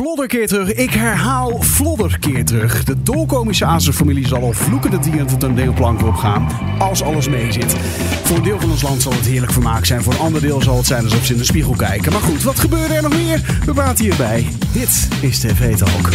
Vlodder keer terug. Ik herhaal Vlodder keer terug. De dolkomische Azerfamilie zal al vloekende dieren tot een deelplank opgaan. Als alles meezit. Voor een deel van ons land zal het heerlijk vermaak zijn. Voor een ander deel zal het zijn alsof ze in de spiegel kijken. Maar goed, wat gebeurde er nog meer? We praten hierbij. Dit is TV Talk.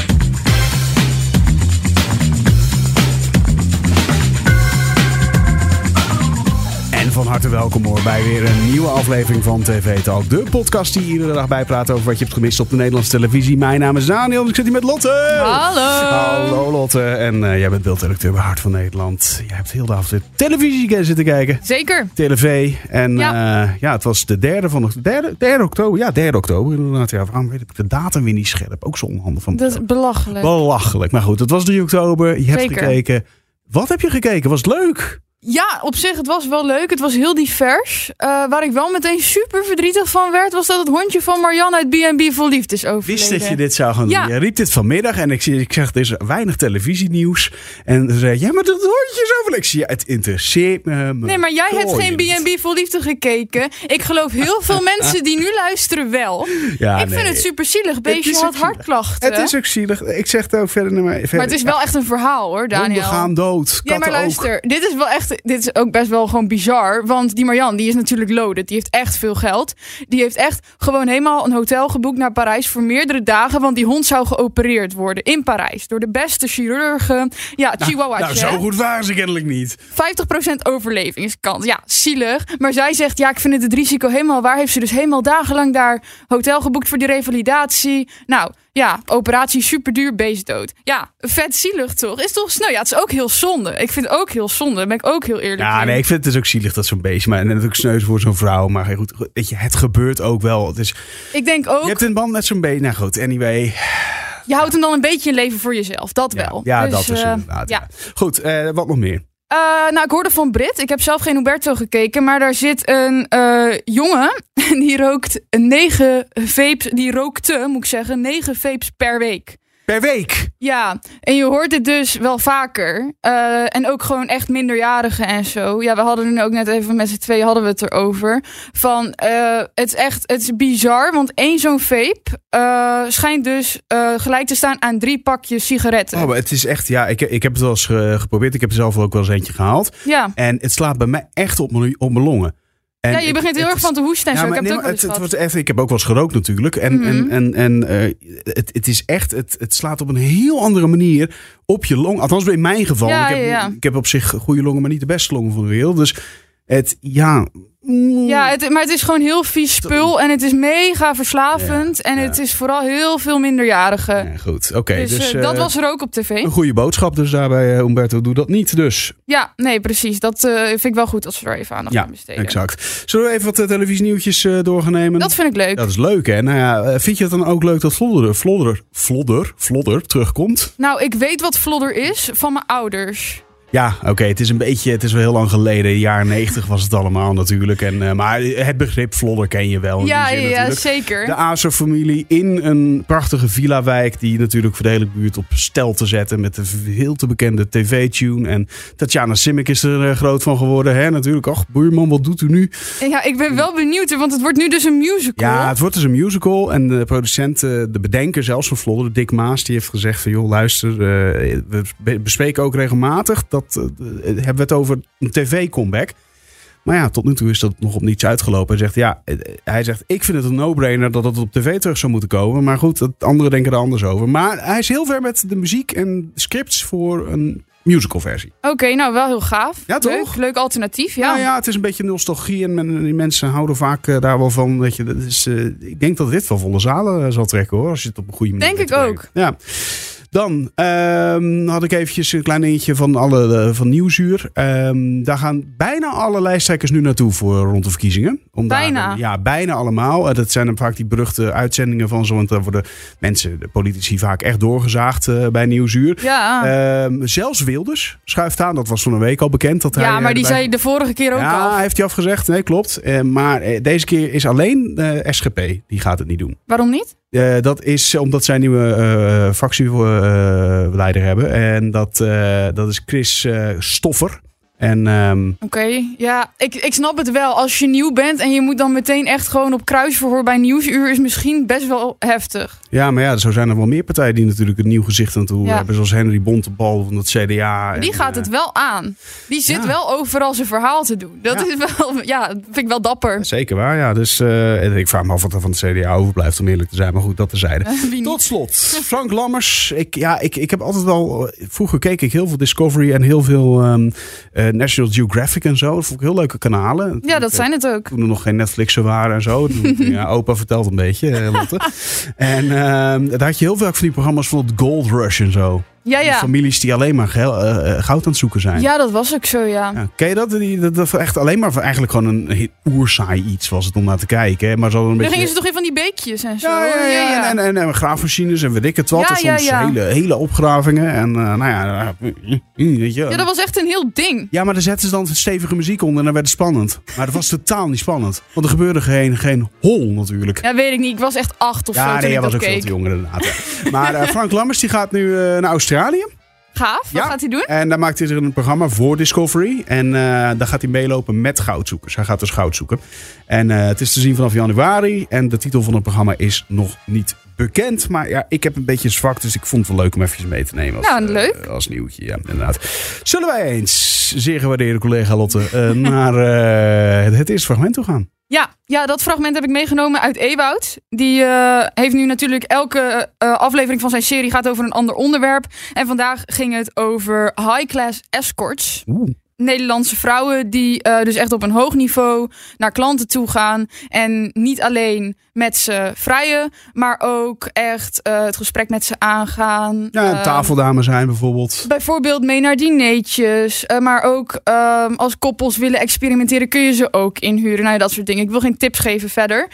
Van harte welkom hoor bij weer een nieuwe aflevering van TV Talk. De podcast die iedere dag bijpraat over wat je hebt gemist op de Nederlandse televisie. Mijn naam is Daniel en ik zit hier met Lotte. Hallo. Hallo Lotte. En eh, jij bent beeldredacteur bij Hart van Nederland. Jij hebt heel de avond televisie zitten kijken. Zeker. TV. En ja. Ja. ja, het was de derde van de derde, derde oktober. Ja, derde oktober inderdaad. Ja, waarom weet ik de datum weer niet scherp? Ook zo onhandig van Dat is belachelijk. Belachelijk. Maar goed, het was 3 oktober. Je hebt Zeker. gekeken. Wat heb je gekeken? Was het leuk? Ja, op zich, het was wel leuk. Het was heel divers. Eh, waar ik wel meteen super verdrietig van werd, was dat het hondje van Marianne uit B&B vol liefde is overleden. Wist dat je dit zou gaan doen? Ja. Je riep dit vanmiddag en ik, ik zeg, er is weinig televisienieuws. En ze zei, ja, maar dat hondje is overleden. Ik zie, ja, het interesseert me. Nee, maar jij hebt geen B&B vol liefde gekeken. Ik geloof heel veel mensen die nu luisteren wel. Ja, ik nee. vind het super zielig. Beestje ook had hartklachten. Het is ook zielig. Ik zeg het ook verder naar mij. maar het is wel echt een verhaal hoor, Honden Daniel. gaan dood. Ja, maar ook. luister, dit is wel echt, dit is ook best wel gewoon bizar. Want die Marianne, die is natuurlijk loaded. Die heeft echt veel geld. Die heeft echt gewoon helemaal een hotel geboekt naar Parijs voor meerdere dagen. Want die hond zou geopereerd worden in Parijs. Door de beste chirurgen. Ja, Chihuahua. Nou, zo goed waren ze kennelijk niet. 50% overlevingskans. Ja, zielig. Maar zij zegt, ja, ik vind het het risico helemaal waar. Heeft ze dus helemaal dagenlang daar hotel geboekt voor die revalidatie. Nou, ja, operatie super duur, beest dood. Ja, vet zielig toch? Is toch sneu? Ja, het is ook heel zonde. Ik vind het ook heel zonde. Daar ben ik ook heel eerlijk Ja, in. nee, ik vind het dus ook zielig dat zo'n beestje. Maar en natuurlijk sneus voor zo'n vrouw. Maar goed, weet je, het gebeurt ook wel. Het is, Ik denk ook, je hebt een band met zo'n beestje. Nou goed, anyway. je houdt hem dan een beetje in leven voor jezelf. Dat Ja, wel. ja Dus, dat is eh, inderdaad. ja. Ja. Goed, eh, wat nog meer? Eh, nou, ik hoorde van Brit. Ik heb zelf geen Huberto gekeken. Maar daar zit een eh, jongen. En die rookt negen vapes. Die rookte, moet ik zeggen, negen vapes per week. Per week. Ja, en je hoort het dus wel vaker. Eh, en ook gewoon echt minderjarigen en zo. Ja, we hadden nu ook net even met z'n tweeën hadden we het erover. Van, eh, het is echt, het is bizar. Want één zo'n vape eh, schijnt dus gelijk te staan aan drie pakjes sigaretten. Oh, maar het is echt, ja, ik, ik heb het wel eens geprobeerd. Ik heb er zelf ook wel eens eentje gehaald. ja. En het slaat bij mij echt op mijn, op mijn longen. En ja, je begint heel erg van te hoesten en Ja, zo. ik heb nee, het ook maar wel het, wordt echt, ik heb ook wel eens gerookt natuurlijk. En, Mhm. en, en, en eh, het, het is echt, het, het slaat op een heel andere manier op je long. Althans in mijn geval. Ja, ik, heb, ja. ik heb op zich goede longen, maar niet de beste longen van de wereld. Dus het, ja... mm, Ja, het, maar het is gewoon heel vies spul en het is mega verslavend. en ja. het is vooral heel veel minderjarigen. ja, goed, oké. dus dus eh, dat eh, was er ook op tv. een goede boodschap dus daarbij, eh, Umberto. Doe dat niet dus. Ja, nee, precies. Dat vind ik wel goed als we er even aandacht Ja, aan besteden. exact. Zullen we even wat uh, televisienieuwtjes eh, door gaan nemen? Dat vind ik leuk. Dat is leuk, hè? Nou ja, vind je het dan ook leuk dat Vlodder, Vlodder, Vlodder, Vlodder terugkomt? Nou, ik weet wat Vlodder is van mijn ouders. Ja, oké. Het is een beetje, het is wel heel lang geleden. Jaren 90 was het allemaal natuurlijk. En, eh, maar het begrip Vlodder ken je wel. Ja, ja, zin ja, natuurlijk. zeker. De Azer-familie in een prachtige villa-wijk. Die natuurlijk voor de hele buurt op stel te zetten. Met de heel te bekende tv-tune. En Tatjana Simic is er eh, groot van geworden. Hè? Natuurlijk. Ach, boerman, wat doet u nu? Ja, ik ben wel benieuwd, want het wordt nu dus een musical. Ja, het wordt dus een musical. En de producent, eh, de bedenker zelfs van Vlodder, Dick Maas, die heeft gezegd van... joh, luister, we be- bespreken ook regelmatig... dat eh, hebben we het over een tv-comeback. Maar ja, tot nu toe is dat nog op niets uitgelopen. Hij zegt, ja, eh, hij zegt, ik vind het een no-brainer dat het op tv terug zou moeten komen. Maar goed, anderen denken er anders over. Maar hij is heel ver met de muziek en scripts voor een musicalversie. Oké, nou wel heel gaaf. Ja, toch? Leuk, leuk alternatief, ja. Ja. Nou ja, het is een beetje nostalgie en men- die mensen houden vaak eh, daar wel van. Weet je, dat is, ik denk dat dit wel volle zalen zal trekken hoor, als je het op een goede manier Denk ik ook. Ja. Dan ehm, had ik eventjes een klein dingetje van, alle, eh, van Nieuwsuur. Ehm, daar gaan bijna alle lijsttrekkers nu naartoe voor rond de verkiezingen. Om daar- Bijna? ja, bijna allemaal. Eh, dat zijn dan vaak die beruchte uitzendingen van zo. Want daar worden mensen, de politici, vaak echt doorgezaagd eh, bij Nieuwsuur. Ja, Ehm, zelfs Wilders schuift aan. Dat was van een week al bekend. Dat hij, ja maar die zei de vorige keer ook ja, al. heeft hij afgezegd. Nee, klopt. Maar deze keer is alleen SGP. Die gaat het niet doen. Waarom niet? Eh, dat is omdat zij een nieuwe eh fractieleider hebben. En dat, eh, dat is Chris Stoffer. En ehm, Oké, ja, ik, ik snap het wel. Als je nieuw bent en je moet dan meteen echt gewoon op kruisverhoor bij Nieuwsuur... is misschien best wel heftig. ja, maar ja, zo zijn er wel meer partijen die natuurlijk een nieuw gezicht aan toe Ja. hebben. Zoals Henry Bontebal van het CDA. Die en, gaat eh, het wel aan. Die zit ja. wel overal zijn verhaal te doen. Dat Ja. is wel, ja, vind ik wel dapper. Zeker waar, ja. Dus eh, en ik vraag me af wat er van het CDA overblijft, om eerlijk te zijn. Maar goed, dat terzijde. Tot slot, Frank Lammers. Ik, ja, ik, ik heb altijd wel. Vroeger keek ik heel veel Discovery en heel veel ehm, eh, National Geographic en zo. Dat vond ik heel leuke kanalen. Ja, dat zijn het ook. Toen er nog geen Netflixen waren en zo. Toen- ja, opa vertelt een beetje, eh, Lotte. En ehm, daar had je heel veel van die programma's van het Gold Rush en zo. Ja, ja. families die alleen maar eh, eh, goud aan het zoeken zijn. Ja, dat was ook zo, ja. Ja, ken je dat? Die, dat, dat echt alleen maar eigenlijk gewoon een oersaai iets was het om naar te kijken. hè. Maar zo een Dan beetje... gingen ze toch in van die beekjes en zo. Ja, ja, ja. En, en, en graafmachines en weet ik het wat. Ja, ja, soms ja. Hele, hele opgravingen. En eh, nou ja, weet je. Ja, dat was echt een heel ding. Ja, maar daar zetten ze dan stevige muziek onder en dan werd het spannend. Maar dat was totaal niet spannend. Want er gebeurde geen, geen hol natuurlijk. Ja, weet ik niet. Ik was echt acht of zo Ja, nee, jij was ook veel te jong inderdaad. ja. Maar Frank Lammers die gaat nu eh, naar Australië. Gaaf. Wat Ja. gaat hij doen? En daar maakt hij er een programma voor Discovery. En eh, daar gaat hij meelopen met goudzoekers. Hij gaat dus goud zoeken. En eh, het is te zien vanaf januari. En de titel van het programma is nog niet bekend. Maar ja, ik heb een beetje zwak. Dus ik vond het wel leuk om even mee te nemen. Als, Nou, eh, leuk. als nieuwtje, ja, inderdaad. Zullen wij eens, zeer gewaardeerde collega Lotte, naar het, het eerste fragment toe gaan? Ja, ja, dat fragment heb ik meegenomen uit Ewoud. Die eh, heeft nu natuurlijk elke eh, aflevering van zijn serie gaat over een ander onderwerp. En vandaag ging het over high-class escorts. Oeh. Nederlandse vrouwen die eh, dus echt op een hoog niveau naar klanten toe gaan. En niet alleen met ze vrijen, maar ook echt eh, het gesprek met ze aangaan. Ja, Eh, tafeldame zijn bijvoorbeeld. Bijvoorbeeld mee naar dineetjes. eh, maar ook ehm, als koppels willen experimenteren, kun je ze ook inhuren. Nou ja, dat soort dingen. Ik wil geen tips geven verder.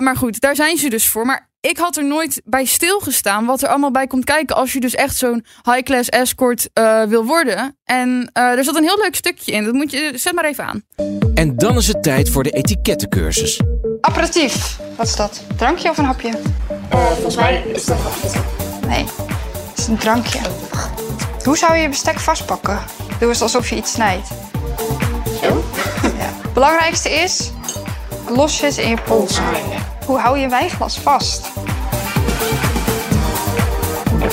Maar goed, daar zijn ze dus voor. Maar ik had er nooit bij stilgestaan wat er allemaal bij komt kijken als je dus echt zo'n high-class escort eh, wil worden. En eh, er zat een heel leuk stukje in. Dat moet je, zet maar even aan. En dan is het tijd voor de etikettencursus. Aperitief. Wat is dat? Drankje of een hapje? volgens mij is dat wel Nee, het is een drankje. Hoe zou je je bestek vastpakken? Doe eens alsof je iets snijdt. Zo? Ja. Het belangrijkste is losjes in je pols houden. Hoe hou je een wijnglas vast?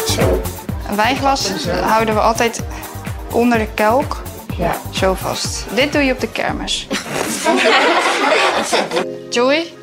Zo. Een wijnglas houden we altijd onder de kelk Ja. zo vast. Dit doe je op de kermis. Joey,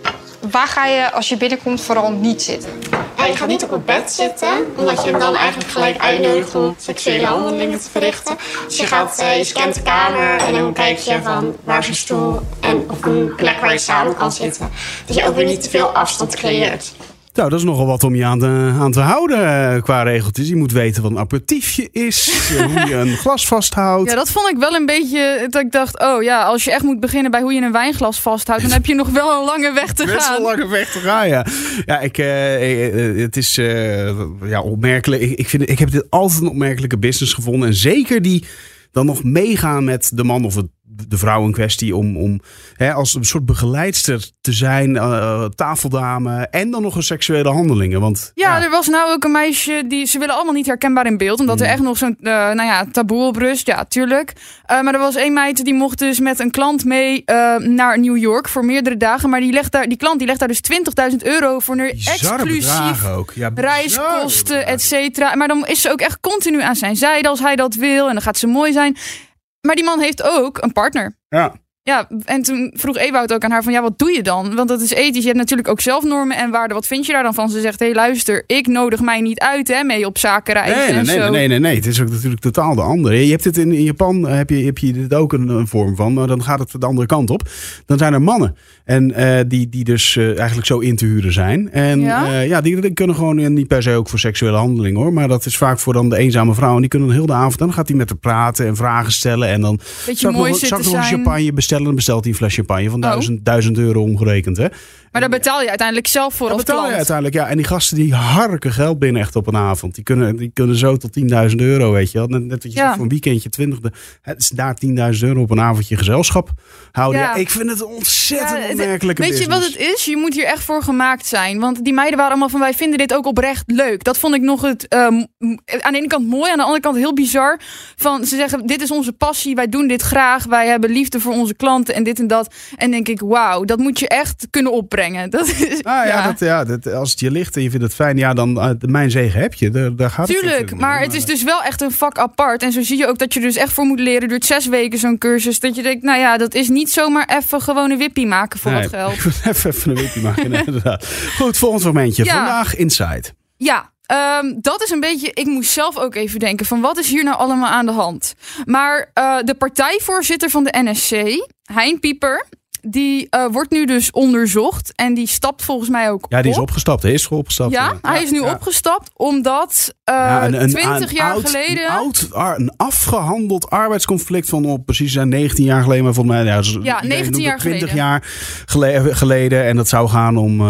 waar ga je als je binnenkomt vooral niet zitten? Je gaat niet op het bed zitten, omdat je hem dan eigenlijk gelijk uitnodigt om seksuele handelingen te verrichten. Dus je gaat, eh, scant de kamer en dan kijk je van waar is stoel en of een plek waar je samen kan zitten. Dat je ook weer niet te veel afstand creëert. Nou, dat is nogal wat om je aan te, aan te houden eh, qua regeltjes. Je moet weten wat een aperitiefje is, eh, hoe je een glas vasthoudt. Ja, dat vond ik wel een beetje dat ik dacht, oh ja, als je echt moet beginnen bij hoe je een wijnglas vasthoudt, dan heb je nog wel een lange weg te Best gaan. wel lange weg te gaan, ja. Ja, ik, eh, eh, het is eh, ja, opmerkelijk. Ik, ik, vind, ik heb dit altijd een opmerkelijke business gevonden. En zeker die dan nog meegaan met de man of het, de vrouw in kwestie. Om, om hè, als een soort begeleidster te zijn, eh, tafeldame. En dan nog een seksuele handelingen. Want Ja, er was nou ook een meisje die ze willen allemaal niet herkenbaar in beeld, omdat er echt nog zo'n, eh, nou ja, taboe op rust. Ja, tuurlijk. Eh, maar er was één meid die mocht dus met een klant mee naar New York voor meerdere dagen, maar die legt daar, die klant die legt daar dus 20.000 euro voor een exclusief ook. Ja, reiskosten, et cetera. Maar dan is ze ook echt continu aan zijn zijde als hij dat wil en dan gaat ze mooi zijn. Maar die man heeft ook een partner. Ja. Ja, en toen vroeg Ewout ook aan haar van, ja, wat doe je dan? Want dat is ethisch. Je hebt natuurlijk ook zelf normen en waarden. Wat vind je daar dan van? Ze zegt, hé, hey, luister, ik nodig mij niet uit hè, mee op zakenreizen Nee, nee, en nee, zo. nee, nee, nee. Het is ook natuurlijk totaal de andere. Je hebt het in, in Japan, eh, heb je, heb je dit ook een, een vorm van, maar dan gaat het de andere kant op. Dan zijn er mannen en eh, die, die dus eh, eigenlijk zo in te huren zijn. En Ja? ja, ja die, die kunnen gewoon niet per se ook voor seksuele handeling hoor, maar dat is vaak voor dan de eenzame vrouw. En die kunnen de avond, dan gaat hij met haar praten en vragen stellen. En dan Beetje mooi nog, zitten een champagne bestellen. Dan bestelt hij een fles champagne van Oh. duizend, duizend euro omgerekend. Hè? Maar daar betaal je uiteindelijk zelf voor Dat betaal je uiteindelijk, ja. En die gasten die harken geld binnen echt op een avond. Die kunnen, die kunnen zo tot 10.000 euro, weet je wel. Net, net wat je Ja. zegt, voor een weekendje 20. de- Het is daar 10.000 euro op een avondje gezelschap houden. Ja. Ja. ik vind het een ontzettend Ja, Weet je wat het is? Je moet hier echt voor gemaakt zijn. Want die meiden waren allemaal van wij vinden dit ook oprecht leuk. Dat vond ik nog het ehm, aan de ene kant mooi, aan de andere kant heel bizar. Van ze zeggen dit is onze passie, wij doen dit graag, wij hebben liefde voor onze klanten en dit en dat. En denk ik wauw, dat moet je echt kunnen opbrengen. Dat is, Ah, ja, Dat, ja dat, als het je ligt en je vindt het fijn, ja, dan uh, mijn zegen heb je. Daar, daar gaat Tuurlijk, maar het is dus wel echt een vak apart. En zo zie je ook dat je er dus echt voor moet leren. Duurt zes weken zo'n cursus. Dat je denkt, nou ja, dat is niet zomaar even gewoon een wippie maken voor Nee, wat geld. even, even een wippie maken, nee, inderdaad. Goed, volgend fragmentje. Ja. Vandaag Inside. Ja, ehm, dat is een beetje. Ik moest zelf ook even denken: van wat is hier nou allemaal aan de hand? Maar eh, de partijvoorzitter van de NSC, Hein Pieper. Die eh, wordt nu dus onderzocht en die stapt volgens mij ook Ja, die is op. opgestapt. Hij is opgestapt. Ja, hij is nu ja. opgestapt omdat eh Ja, een, een, 20 een jaar oud, geleden. Een, oud, ar- een afgehandeld arbeidsconflict van op precies zijn 19 jaar geleden. Maar volgens mij, ja, zo- Ja, iedereen 19 noemt het jaar 20 geleden. jaar gele- geleden. En dat zou gaan om, eh,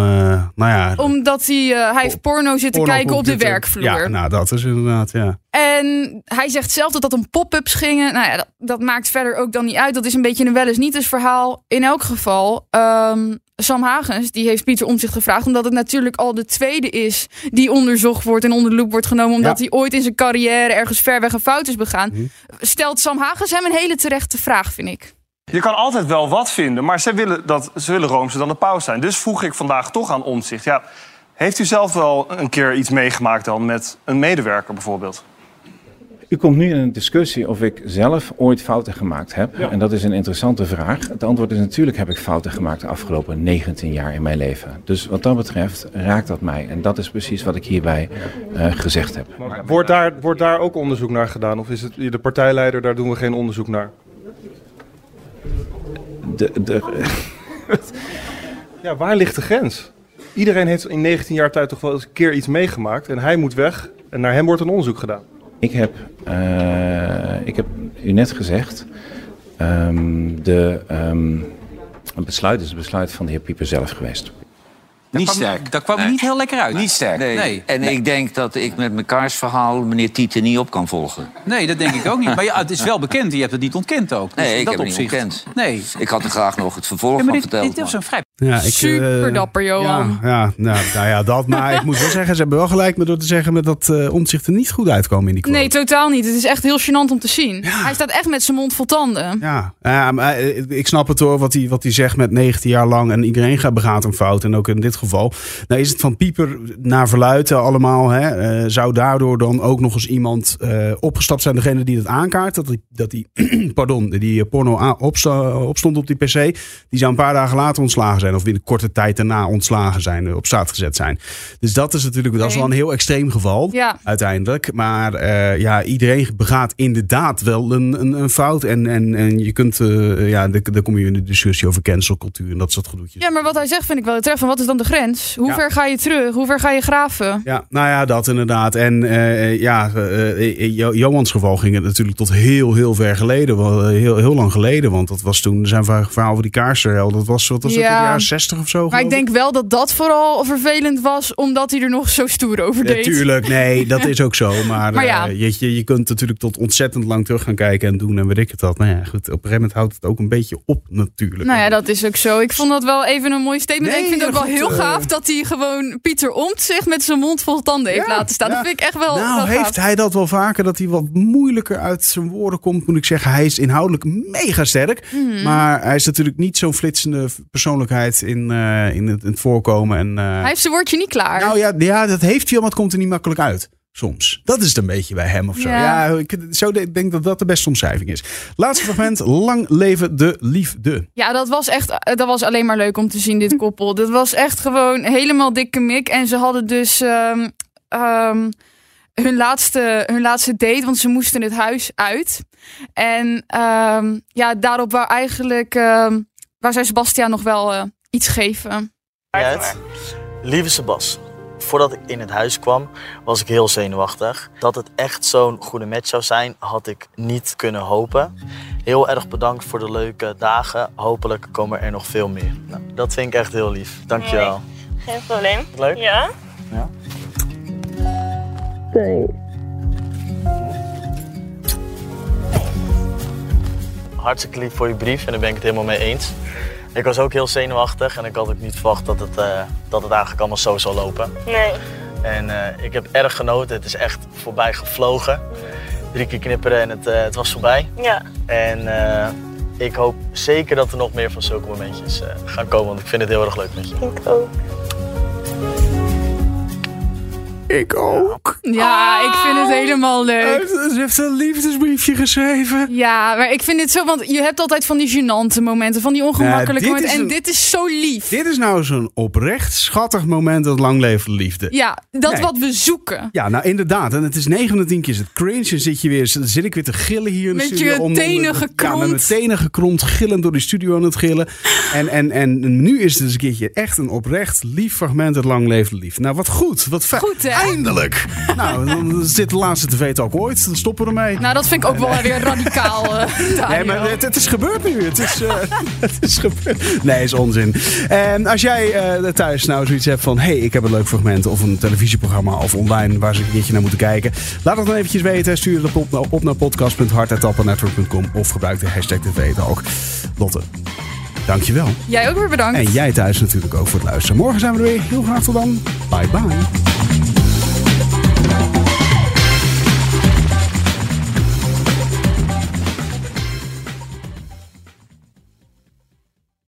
nou ja... omdat hij, eh, hij heeft porno zitten porno kijken op de werkvloer. Ja, nou dat is inderdaad, ja. En hij zegt zelf dat dat om pop-ups gingen. Nou ja, dat, dat maakt verder ook dan niet uit. Dat is een beetje een wel eens niet eens verhaal. In elk geval, ehm, Sam Hagens, die heeft Pieter Omtzigt gevraagd. Omdat het natuurlijk al de tweede is die onderzocht wordt en onder de loep wordt genomen. Omdat Ja. hij ooit in zijn carrière ergens ver weg een fout is begaan. Mhm. Stelt Sam Hagens hem een hele terechte vraag, vind ik. Je kan altijd wel wat vinden, maar ze willen, dat, ze willen dan de paus zijn. Dus vroeg ik vandaag toch aan Omtzigt. Ja, heeft u zelf wel een keer iets meegemaakt dan met een medewerker bijvoorbeeld? U komt nu in een discussie of ik zelf ooit fouten gemaakt heb. En dat is een interessante vraag. Het antwoord is natuurlijk heb ik fouten gemaakt de afgelopen 19 jaar in mijn leven. Dus wat dat betreft raakt dat mij. En dat is precies wat ik hierbij eh, gezegd heb. Wordt daar, wordt daar ook onderzoek naar gedaan? Of is het de partijleider, daar doen we geen onderzoek naar? De, de, Ja, waar ligt de grens? Iedereen heeft in 19 jaar tijd toch wel eens een keer iets meegemaakt. En hij moet weg en naar hem wordt een onderzoek gedaan. Ik, heb, eh, ik heb u net gezegd, ehm, de, ehm, het besluit is het besluit van de heer Pieper zelf geweest. Niet kwam- sterk. Dat kwam Nee. niet heel lekker uit. Niet sterk. Nee. Nee. En Nee. ik denk dat ik met mekaars verhaal meneer Tieten niet op kan volgen. Nee, dat denk ik ook niet. Maar ja, het is wel bekend. Je hebt het niet ontkend ook. Dus Nee, ik dat heb het niet ontkend. Nee. Ik had er graag nog het vervolg Ja, maar van dit, verteld. dit was maar- een vrij... ja ik, Super eh, dapper, Johan. Ja, ja, nou, nou ja, dat. Maar ik moet wel zeggen, ze hebben wel gelijk met door te zeggen met dat uh, omzicht er niet goed uitkomen in die quote. Nee, totaal niet. Het is echt heel gênant om te zien. Hij staat echt met zijn mond vol tanden. Ja, ja maar eh, ik snap het hoor, wat hij, wat hij zegt met 19 jaar lang. En iedereen gaat begaat een fout. En ook in dit geval. Nou is het van Pieper naar verluiten allemaal. Hè, eh, zou daardoor dan ook nog eens iemand eh, opgestapt zijn. Degene die dat aankaart. Dat die, dat die pardon, die porno opstond op die pc. Die zou een paar dagen later ontslagen zijn. Of binnen korte tijd daarna ontslagen zijn. eh, Op staat gezet zijn. Dus dat is natuurlijk dat is wel een heel extreem geval. Ja. Uiteindelijk. Maar eh, ja, iedereen begaat inderdaad wel een, een, een fout. En, en, en je kunt, eh, ja, dan dan kom je in de discussie over cancelcultuur en dat soort gedoetjes. Ja, maar wat hij zegt vind ik wel terecht. Van wat is dan de grens? Hoe Ja. ver ga je terug? Hoe ver ga je graven? Ja, nou ja, dat inderdaad. En ja, in Jo- Johans geval ging het natuurlijk tot heel, heel ver geleden. Wel, Heel, heel lang geleden. Want dat was toen zijn verhaal over die kaarsenhel. Dat was, wat was het, Ja. Jaren 60 of zo? Maar ik denk wel dat dat vooral vervelend was, omdat hij er nog zo stoer over deed. Natuurlijk, nee, dat is ook zo. Maar, Maar ja. eh, je, je, je kunt natuurlijk tot ontzettend lang terug gaan kijken en doen en weet ik het dat. Nou ja, goed, op een gegeven moment houdt het ook een beetje op natuurlijk. Nou ja, dat is ook zo. Ik vond dat wel even een mooi statement. Nee, ik vind het ook wel heel eh. gaaf dat hij gewoon Pieter Omtzigt met zijn mond vol tanden heeft Ja, laten staan. Dat vind ik echt wel, Nou, wel gaaf. heeft hij dat wel vaker, dat hij wat moeilijker uit zijn woorden komt, moet ik zeggen. Hij is inhoudelijk mega sterk, Mhm. maar hij is natuurlijk niet zo'n flitsende persoonlijkheid in, eh, in, het, in het voorkomen. En, eh, Hij heeft zijn woordje niet klaar. nou ja, ja, dat heeft hij wel, maar het komt er niet makkelijk uit. Soms. Dat is het een beetje bij hem of zo. Ja, Ja. ik zo denk dat dat de beste omschrijving is. Laatste fragment. Lang leven de liefde. Ja, dat was echt eh, dat was alleen maar leuk om te zien, dit koppel. Dat was echt gewoon helemaal dikke mik. En ze hadden dus ehm, ehm, hun, laatste, hun laatste date, want ze moesten het huis uit. En ehm, ja, daarop waar eigenlijk waar zij Sebastian nog wel eh, iets geven. Lieve Sebas, voordat ik in het huis kwam, was ik heel zenuwachtig. Dat het echt zo'n goede match zou zijn, had ik niet kunnen hopen. Heel erg bedankt voor de leuke dagen. Hopelijk komen er nog veel meer. Nou, dat vind ik echt heel lief. Dankjewel. Geen probleem. Leuk? Ja? Ja. Hartstikke lief voor je brief en daar ben ik het helemaal mee eens. Ik was ook heel zenuwachtig en ik had ook niet verwacht dat het, eh, dat het eigenlijk allemaal zo zou lopen. Nee. En eh, ik heb erg genoten. Het is echt voorbij gevlogen. Drie keer knipperen en het, eh, het was voorbij. Ja. En ik hoop zeker dat er nog meer van zulke momentjes gaan komen. Want ik vind het heel erg leuk met je. Ik ook. Ik ook. Ja, ik vind het helemaal leuk. Ze heeft een liefdesbriefje geschreven. Ja, maar ik vind het zo, want je hebt altijd van die gênante momenten, van die ongemakkelijke Ja, dit momenten. En een- dit is zo lief. Dit is nou zo'n oprecht schattig moment dat lang leeft de liefde. Ja, dat Nee. wat we zoeken. Ja, nou inderdaad. En het is 9 van de 10 keer is het cringe. En zit, je weer, zit ik weer te gillen hier in de Met studio. je om- tenen Ja, gekromd. met mijn tenen gekromd. Gillend door die studio aan het gillen. En, en, en nu is het dus een keertje echt een oprecht lief fragment uit Lang Leeft de Liefde. Nou, wat goed. Wat fijn. Goed, hè? Eindelijk. nou, dan is dit de laatste tv-talk ooit. Dan stoppen we ermee. Nou, dat vind ik ook wel weer radicaal. eh, Nee, maar het, het is gebeurd nu. Het is, eh, het is gebeurd. Nee, is onzin. En als jij eh, thuis nou zoiets hebt van... hey, ik heb een leuk fragment of een televisieprogramma of online... waar ze een keertje naar moeten kijken. Laat het dan eventjes weten. Stuur het op, op, op naar podcast.hart.tappanetwork.com of gebruik de hashtag TV-talk. Lotte, dankjewel. Jij ook weer bedankt. En jij thuis natuurlijk ook voor het luisteren. Morgen zijn we er weer. Heel graag tot dan. Bye bye.